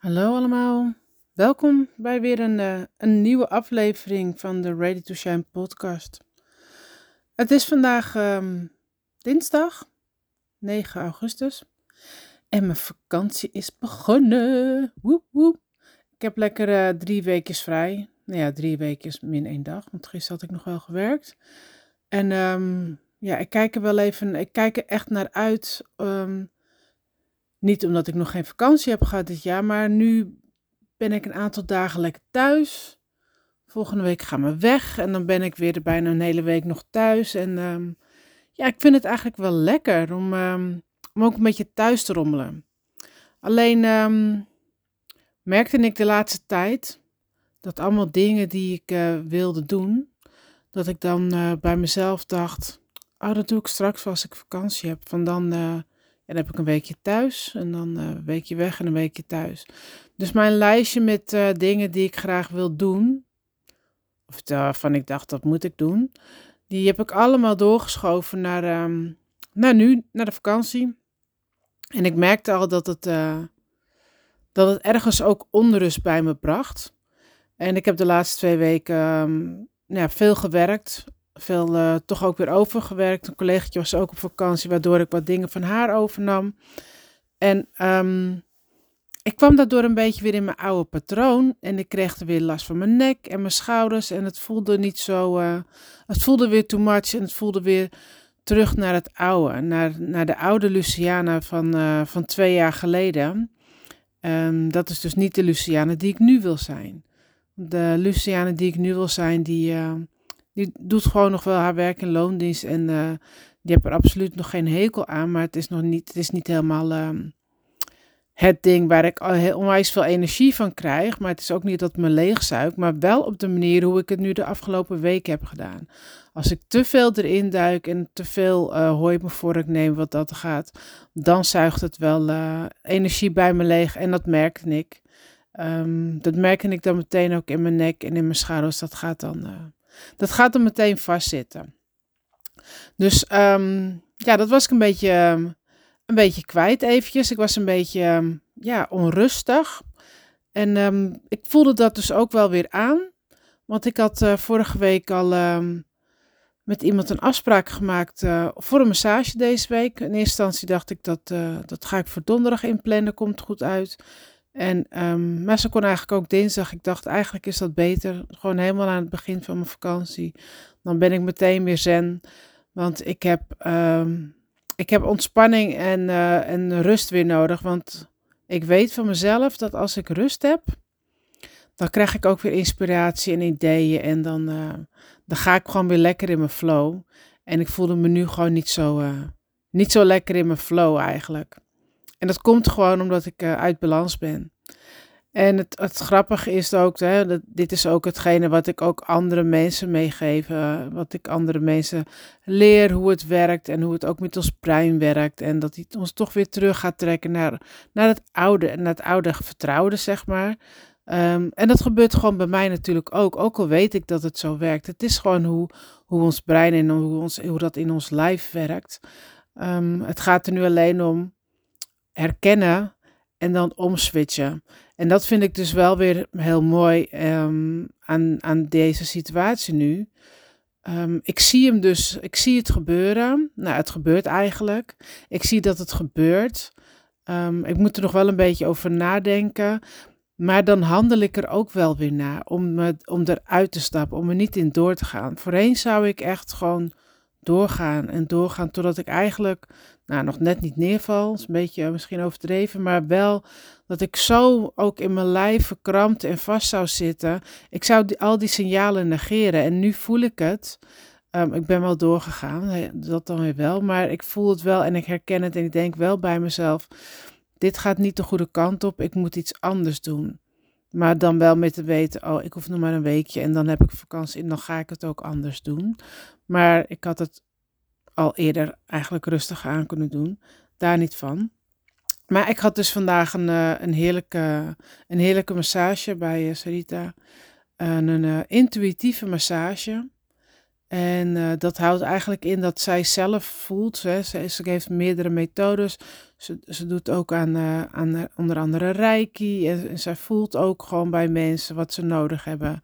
Hallo allemaal, welkom bij weer een, eh, een nieuwe aflevering van de Ready to Shine podcast. Het is vandaag ehm, dinsdag 9 augustus en mijn vakantie is begonnen. Woep. Ik heb lekker eh, drie weken vrij. Nou ja, drie weken min één dag, want gisteren had ik nog wel gewerkt. En ehm, ja, ik kijk er wel even, ik kijk er echt naar uit. ehm, niet omdat ik nog geen vakantie heb gehad dit jaar, maar nu ben ik een aantal dagen lekker thuis. Volgende week gaan we weg en dan ben ik weer bijna een hele week nog thuis. En ehm, ja, ik vind het eigenlijk wel lekker om, ehm, om ook een beetje thuis te rommelen. Alleen ehm, merkte ik de laatste tijd dat allemaal dingen die ik eh, wilde doen, dat ik dan eh, bij mezelf dacht, oh dat doe ik straks als ik vakantie heb. Van dan, eh, ja, dan heb ik een weekje thuis en dan eh, een weekje weg en een weekje thuis. Dus mijn lijstje met eh, dingen die ik graag wil doen, of waarvan ik dacht dat moet ik doen, die heb ik allemaal doorgeschoven naar, ehm, naar nu, naar de vakantie. En ik merkte al dat het, eh, dat het ergens ook onrust bij me bracht. En ik heb de laatste twee weken ehm, ja, veel gewerkt. Veel eh, toch ook weer overgewerkt. Een collegaatje was ook op vakantie, waardoor ik wat dingen van haar overnam. En ehm, ik kwam daardoor een beetje weer in mijn oude patroon. En ik kreeg er weer last van mijn nek en mijn schouders. En het voelde niet zo. eh, het voelde weer too much. En het voelde weer terug naar het oude. Naar, naar de oude Luciana van, eh, van twee jaar geleden. Ehm, dat is dus niet de Luciana die ik nu wil zijn. De Luciana die ik nu wil zijn, die, die doet gewoon nog wel haar werk in loondienst. En eh, die heeft er absoluut nog geen hekel aan. Maar het is nog niet, het is niet helemaal ehm, het ding waar ik onwijs veel energie van krijg. Maar het is ook niet dat het me leegzuigt. Maar wel op de manier hoe ik het nu de afgelopen week heb gedaan. Als ik te veel erin duik en te veel eh hooi me voor ik neem wat dat gaat. Dan zuigt het wel eh, energie bij me leeg. En dat merkte ik. Ehm, dat merkte ik dan meteen ook in mijn nek en in mijn schouders. Dat gaat dan, dat gaat dan meteen vastzitten. Dus ehm, ja, dat was ik een beetje, ehm, een beetje kwijt eventjes. Ik was een beetje ehm, ja, onrustig. En ik voelde dat dus ook wel weer aan. Want ik had eh, vorige week al met iemand een afspraak gemaakt eh, voor een massage deze week. In eerste instantie dacht ik dat, eh, dat ga ik voor donderdag inplannen, komt goed uit. En, ehm, maar ze kon eigenlijk ook dinsdag. Ik dacht eigenlijk is dat beter. Gewoon helemaal aan het begin van mijn vakantie. Dan ben ik meteen weer zen. Want ik heb, ehm, ik heb ontspanning en, eh, en rust weer nodig. Want ik weet van mezelf dat als ik rust heb, dan krijg ik ook weer inspiratie en ideeën. En dan, eh, dan ga ik gewoon weer lekker in mijn flow. En ik voelde me nu gewoon niet zo, eh, niet zo lekker in mijn flow eigenlijk. En dat komt gewoon omdat ik eh, uit balans ben. En het, het grappige is ook, hè, dat, dit is ook hetgene wat ik ook andere mensen meegeef. eh, wat ik andere mensen leer, hoe het werkt en hoe het ook met ons brein werkt. En dat het ons toch weer terug gaat trekken naar, naar het oude, naar het oude vertrouwde, zeg maar. Ehm, en dat gebeurt gewoon bij mij natuurlijk ook. Ook al weet ik dat het zo werkt. Het is gewoon hoe, hoe ons brein en hoe, ons, hoe dat in ons lijf werkt. Ehm, het gaat er nu alleen om herkennen en dan omswitchen. En dat vind ik dus wel weer heel mooi ehm, aan, aan deze situatie nu. Ehm, ik zie hem dus, ik zie het gebeuren. Nou, het gebeurt eigenlijk. Ik zie dat het gebeurt. Ehm, ik moet er nog wel een beetje over nadenken. Maar dan handel ik er ook wel weer naar om, om eruit te stappen, om er niet in door te gaan. Voorheen zou ik echt gewoon doorgaan en doorgaan totdat ik eigenlijk, nou nog net niet neerval, een beetje misschien overdreven, maar wel dat ik zo ook in mijn lijf verkrampt en vast zou zitten. Ik zou die, al die signalen negeren en nu voel ik het. Ehm, ik ben wel doorgegaan, dat dan weer wel, maar ik voel het wel en ik herken het en ik denk wel bij mezelf, dit gaat niet de goede kant op, ik moet iets anders doen. Maar dan wel met te weten, oh, ik hoef nog maar een weekje en dan heb ik vakantie en dan ga ik het ook anders doen. Maar ik had het al eerder eigenlijk rustig aan kunnen doen. Daar niet van. Maar ik had dus vandaag een, eh, een, heerlijke, een heerlijke massage bij eh, Sarita. Een, een eh, intuïtieve massage. En dat houdt eigenlijk in dat zij zelf voelt. Hè, ze, heeft meerdere methodes. Ze, ze doet ook aan, aan onder andere reiki. En, en, zij voelt ook gewoon bij mensen wat ze nodig hebben.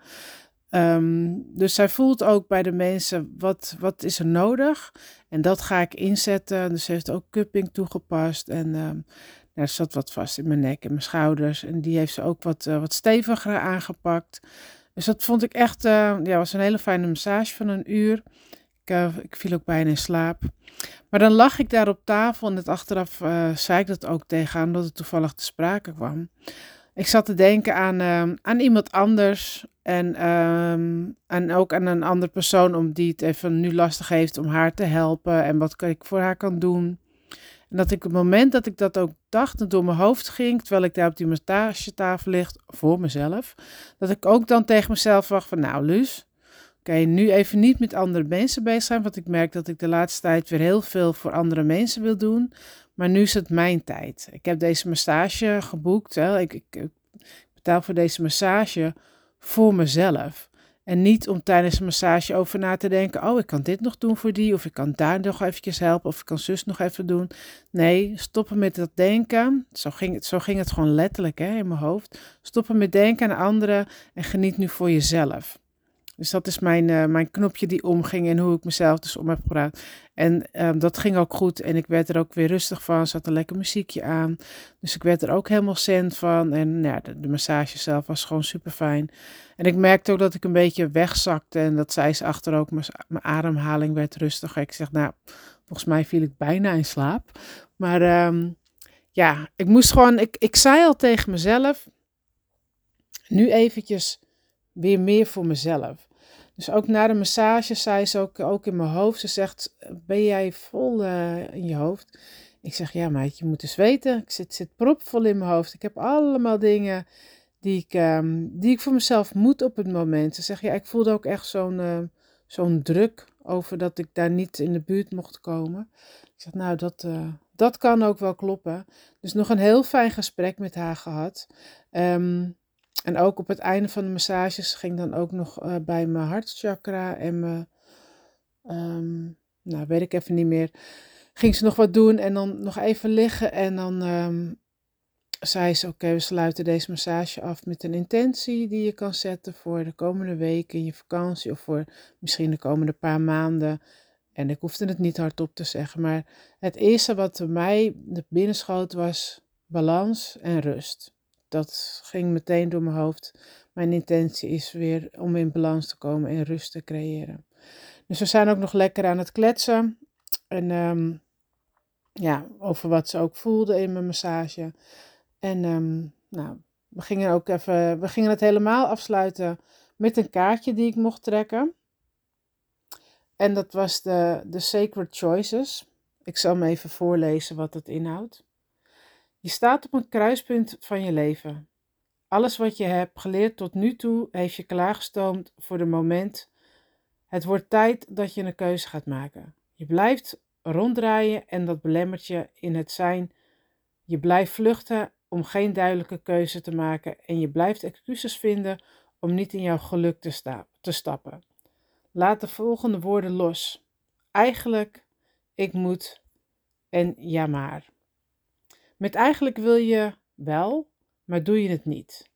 Um, dus zij voelt ook bij de mensen wat, wat is er nodig. En dat ga ik inzetten. Dus ze heeft ook cupping toegepast. En um, er zat wat vast in mijn nek en mijn schouders. En die heeft ze ook wat, uh, wat steviger aangepakt. Dus dat vond ik echt, uh, ja, was een hele fijne massage van een uur. Ik, uh, ik, viel ook bijna in slaap. Maar dan lag ik daar op tafel en het achteraf zei ik dat ook tegen omdat het toevallig te sprake kwam. Ik zat te denken aan, aan iemand anders en, um, en ook aan een andere persoon om die het even nu lastig heeft om haar te helpen en wat ik voor haar kan doen. En dat ik op het moment dat ik dat ook dacht en door mijn hoofd ging, terwijl ik daar op die massagetafel ligt, voor mezelf, dat ik ook dan tegen mezelf wacht van, nou Luus, oké, nu even niet met andere mensen bezig zijn, want ik merk dat ik de laatste tijd weer heel veel voor andere mensen wil doen, maar nu is het mijn tijd. Ik heb deze massage geboekt, hè. Ik, ik, betaal voor deze massage voor mezelf. En niet om tijdens een massage over na te denken: oh, ik kan dit nog doen voor die, of ik kan daar nog eventjes helpen, of ik kan zus nog even doen. Nee, stoppen met dat denken. Zo ging het, zo ging het gewoon letterlijk hè, in mijn hoofd. Stoppen met denken aan anderen en geniet nu voor jezelf. Dus dat is mijn, uh, mijn knopje die omging en hoe ik mezelf dus om heb gepraat. En um, dat ging ook goed en ik werd er ook weer rustig van. Zat een lekker muziekje aan. Dus ik werd er ook helemaal cent van. En ja, de, massage zelf was gewoon super fijn. En ik merkte ook dat ik een beetje wegzakte. En dat zei ze achter ook. Mijn ademhaling werd rustiger. Ik zeg, nou, volgens mij viel ik bijna in slaap. Maar um, ja, ik moest gewoon. Ik, ik zei al tegen mezelf. Nu eventjes weer meer voor mezelf. Dus ook na de massage zei ze ook, ook in mijn hoofd. Ze zegt, ben jij vol uh, in je hoofd? Ik zeg, ja meid, je moet eens weten. Ik zit, zit propvol in mijn hoofd. Ik heb allemaal dingen die ik, um, die ik voor mezelf moet op het moment. Ze zegt, ja, ik voelde ook echt zo'n uh, zo'n druk over dat ik daar niet in de buurt mocht komen. Ik zeg, nou, dat, uh, dat kan ook wel kloppen. Dus nog een heel fijn gesprek met haar gehad. Um, en ook op het einde van de massages ging dan ook nog uh, bij mijn hartchakra en mijn, um, nou weet ik even niet meer, ging ze nog wat doen en dan nog even liggen en dan um, zei ze, oké, we sluiten deze massage af met een intentie die je kan zetten voor de komende weken in je vakantie of voor misschien de komende paar maanden. En ik hoefde het niet hardop te zeggen, maar het eerste wat mij binnenschoot was balans en rust dat ging meteen door mijn hoofd. Mijn intentie is weer om in balans te komen en rust te creëren. Dus we zijn ook nog lekker aan het kletsen. En um, ja, over wat ze ook voelde in mijn massage. En um, nou, we gingen ook even, we gingen het helemaal afsluiten met een kaartje die ik mocht trekken. En dat was de, de Sacred Choices. Ik zal me even voorlezen wat het inhoudt. Je staat op een kruispunt van je leven. Alles wat je hebt geleerd tot nu toe heeft je klaargestoomd voor de moment. Het wordt tijd dat je een keuze gaat maken. Je blijft ronddraaien en dat belemmert je in het zijn. Je blijft vluchten om geen duidelijke keuze te maken en je blijft excuses vinden om niet in jouw geluk te, te stappen. Laat de volgende woorden los. Eigenlijk, ik moet en ja maar. Met eigenlijk wil je wel, maar doe je het niet.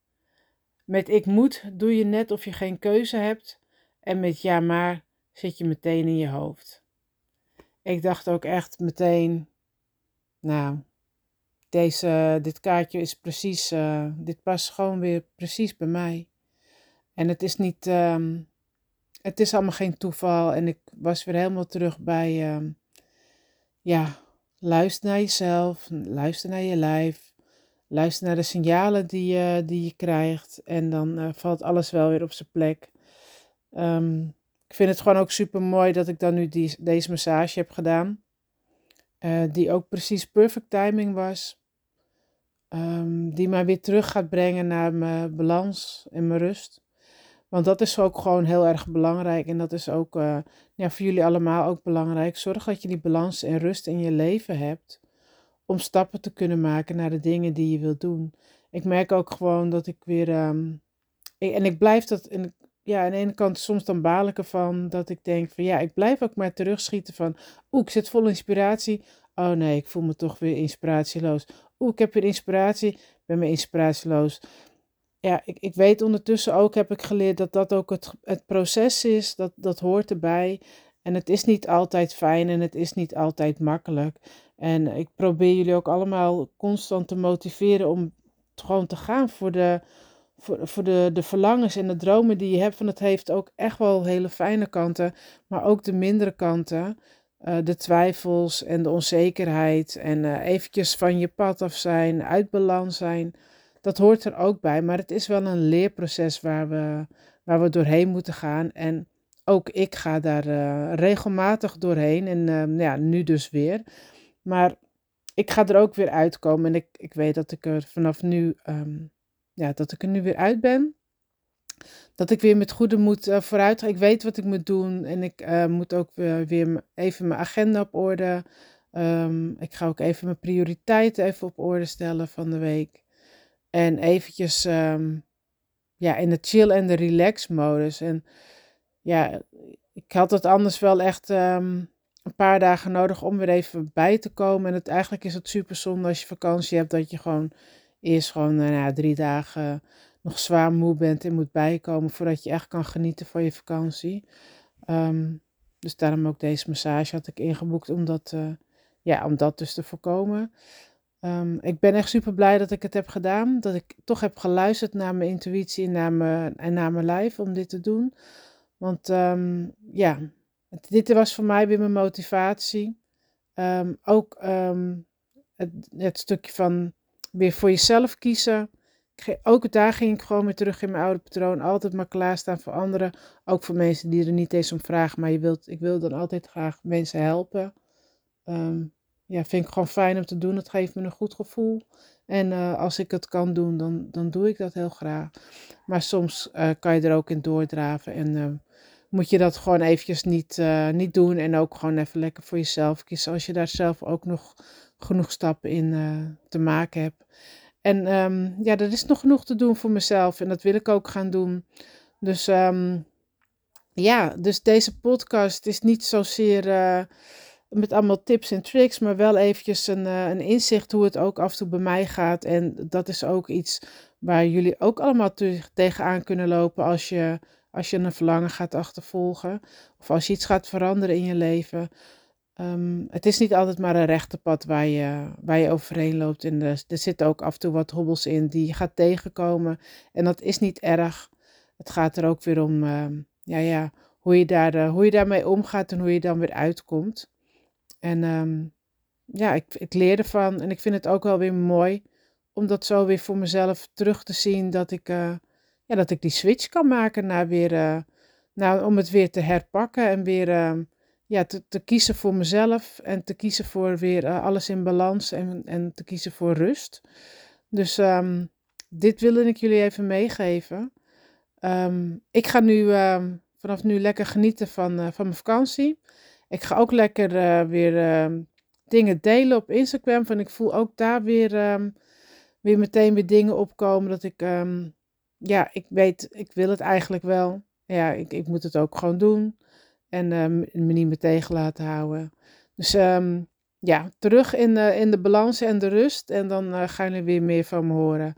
Met ik moet doe je net of je geen keuze hebt en met ja maar zit je meteen in je hoofd. Ik dacht ook echt meteen, nou, deze, dit kaartje is precies, uh, dit past gewoon weer precies bij mij. En het is niet, um, het is allemaal geen toeval en ik was weer helemaal terug bij, um, ja, Luister naar jezelf, luister naar je lijf, luister naar de signalen die je, die je krijgt en dan uh, valt alles wel weer op zijn plek. Um, ik vind het gewoon ook super mooi dat ik dan nu die, deze massage heb gedaan, uh, die ook precies perfect timing was, um, die mij weer terug gaat brengen naar mijn balans en mijn rust. Want dat is ook gewoon heel erg belangrijk. En dat is ook uh, ja, voor jullie allemaal ook belangrijk. Zorg dat je die balans en rust in je leven hebt. Om stappen te kunnen maken naar de dingen die je wilt doen. Ik merk ook gewoon dat ik weer. Um, en ik blijf dat. Ja, aan de ene kant soms dan baal ik ervan dat ik denk van ja, ik blijf ook maar terugschieten van oeh, ik zit vol inspiratie. Oh nee, ik voel me toch weer inspiratieloos. Oeh, ik heb weer inspiratie, ben me inspiratieloos. Ja, ik, ik weet ondertussen ook, heb ik geleerd dat dat ook het, het proces is, dat, dat hoort erbij. En het is niet altijd fijn en het is niet altijd makkelijk. En ik probeer jullie ook allemaal constant te motiveren om gewoon te gaan voor de, voor, voor de, de verlangens en de dromen die je hebt. Van het heeft ook echt wel hele fijne kanten, maar ook de mindere kanten. Uh, de twijfels en de onzekerheid en uh, eventjes van je pad af zijn, uit balans zijn. Dat hoort er ook bij, maar het is wel een leerproces waar we, waar we doorheen moeten gaan. En ook ik ga daar uh, regelmatig doorheen en nou ja, nu dus weer. Maar ik ga er ook weer uitkomen en ik, ik weet dat ik er vanaf nu um, ja, dat ik er nu weer uit ben. Dat ik weer met goede moed uh, vooruit ga. Ik weet wat ik moet doen en ik uh, moet ook weer, weer even mijn agenda op orde. Um, ik ga ook even mijn prioriteiten even op orde stellen van de week. En eventjes um, ja, in de chill en de relax modus. En ja, ik had het anders wel echt um, een paar dagen nodig om weer even bij te komen. En het, eigenlijk is het super zonde als je vakantie hebt dat je gewoon eerst gewoon uh, nou, drie dagen nog zwaar moe bent en moet bijkomen voordat je echt kan genieten van je vakantie. Um, dus daarom ook deze massage had ik ingeboekt om dat, uh, ja, om dat dus te voorkomen. Um, ik ben echt super blij dat ik het heb gedaan. Dat ik toch heb geluisterd naar mijn intuïtie en naar mijn, en naar mijn lijf om dit te doen. Want um, ja, dit was voor mij weer mijn motivatie. ook het, het stukje van weer voor jezelf kiezen. Ook daar ging ik gewoon weer terug in mijn oude patroon. Altijd maar klaarstaan voor anderen. Ook voor mensen die er niet eens om vragen. Maar je wilt, ik wil dan altijd graag mensen helpen. Ja, vind ik gewoon fijn om te doen. Het geeft me een goed gevoel. En uh, als ik het kan doen, dan, dan doe ik dat heel graag. Maar soms uh, kan je er ook in doordraven. En uh, moet je dat gewoon eventjes niet, niet doen. En ook gewoon even lekker voor jezelf kiezen. Als je daar zelf ook nog genoeg stappen in te maken heb. En um, ja, er is nog genoeg te doen voor mezelf en dat wil ik ook gaan doen. Dus um, ja, dus deze podcast is niet zozeer met allemaal tips en tricks, maar wel eventjes een, uh, een inzicht hoe het ook af en toe bij mij gaat. En dat is ook iets waar jullie ook allemaal tegenaan kunnen lopen als je, als je een verlangen gaat achtervolgen. Of als je iets gaat veranderen in je leven. Um, het is niet altijd maar een rechte pad waar je, waar je overheen loopt. En er, er zitten ook af en toe wat hobbels in die je gaat tegenkomen. En dat is niet erg. Het gaat er ook weer om um, ja, ja, hoe, je daar, uh, hoe je daarmee omgaat en hoe je dan weer uitkomt. En um, ja, ik, ik leer ervan en ik vind het ook wel weer mooi om dat zo weer voor mezelf terug te zien. Dat ik, uh, ja, dat ik die switch kan maken naar weer, uh, om het weer te herpakken en weer ja, te, te, kiezen voor mezelf en te kiezen voor weer uh, alles in balans en, en te kiezen voor rust. Dus um, dit wilde ik jullie even meegeven. Ik ga nu vanaf nu lekker genieten van, van mijn vakantie. Ik ga ook lekker uh, weer dingen delen op Instagram. Van ik voel ook daar weer, weer meteen weer dingen opkomen. Dat ik, ja, ik weet, ik wil het eigenlijk wel. Ja, ik, ik moet het ook gewoon doen. En me niet meer tegen laten houden. Dus ja, terug in de, in de balans en de rust. En dan uh, gaan jullie weer meer van me horen.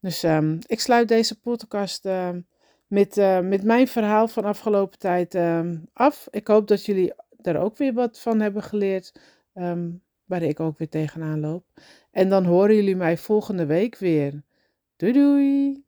Dus ik sluit deze podcast met, met mijn verhaal van afgelopen tijd af. Ik hoop dat jullie daar ook weer wat van hebben geleerd. Um, waar ik ook weer tegenaan loop. En dan horen jullie mij volgende week weer. Doei doei!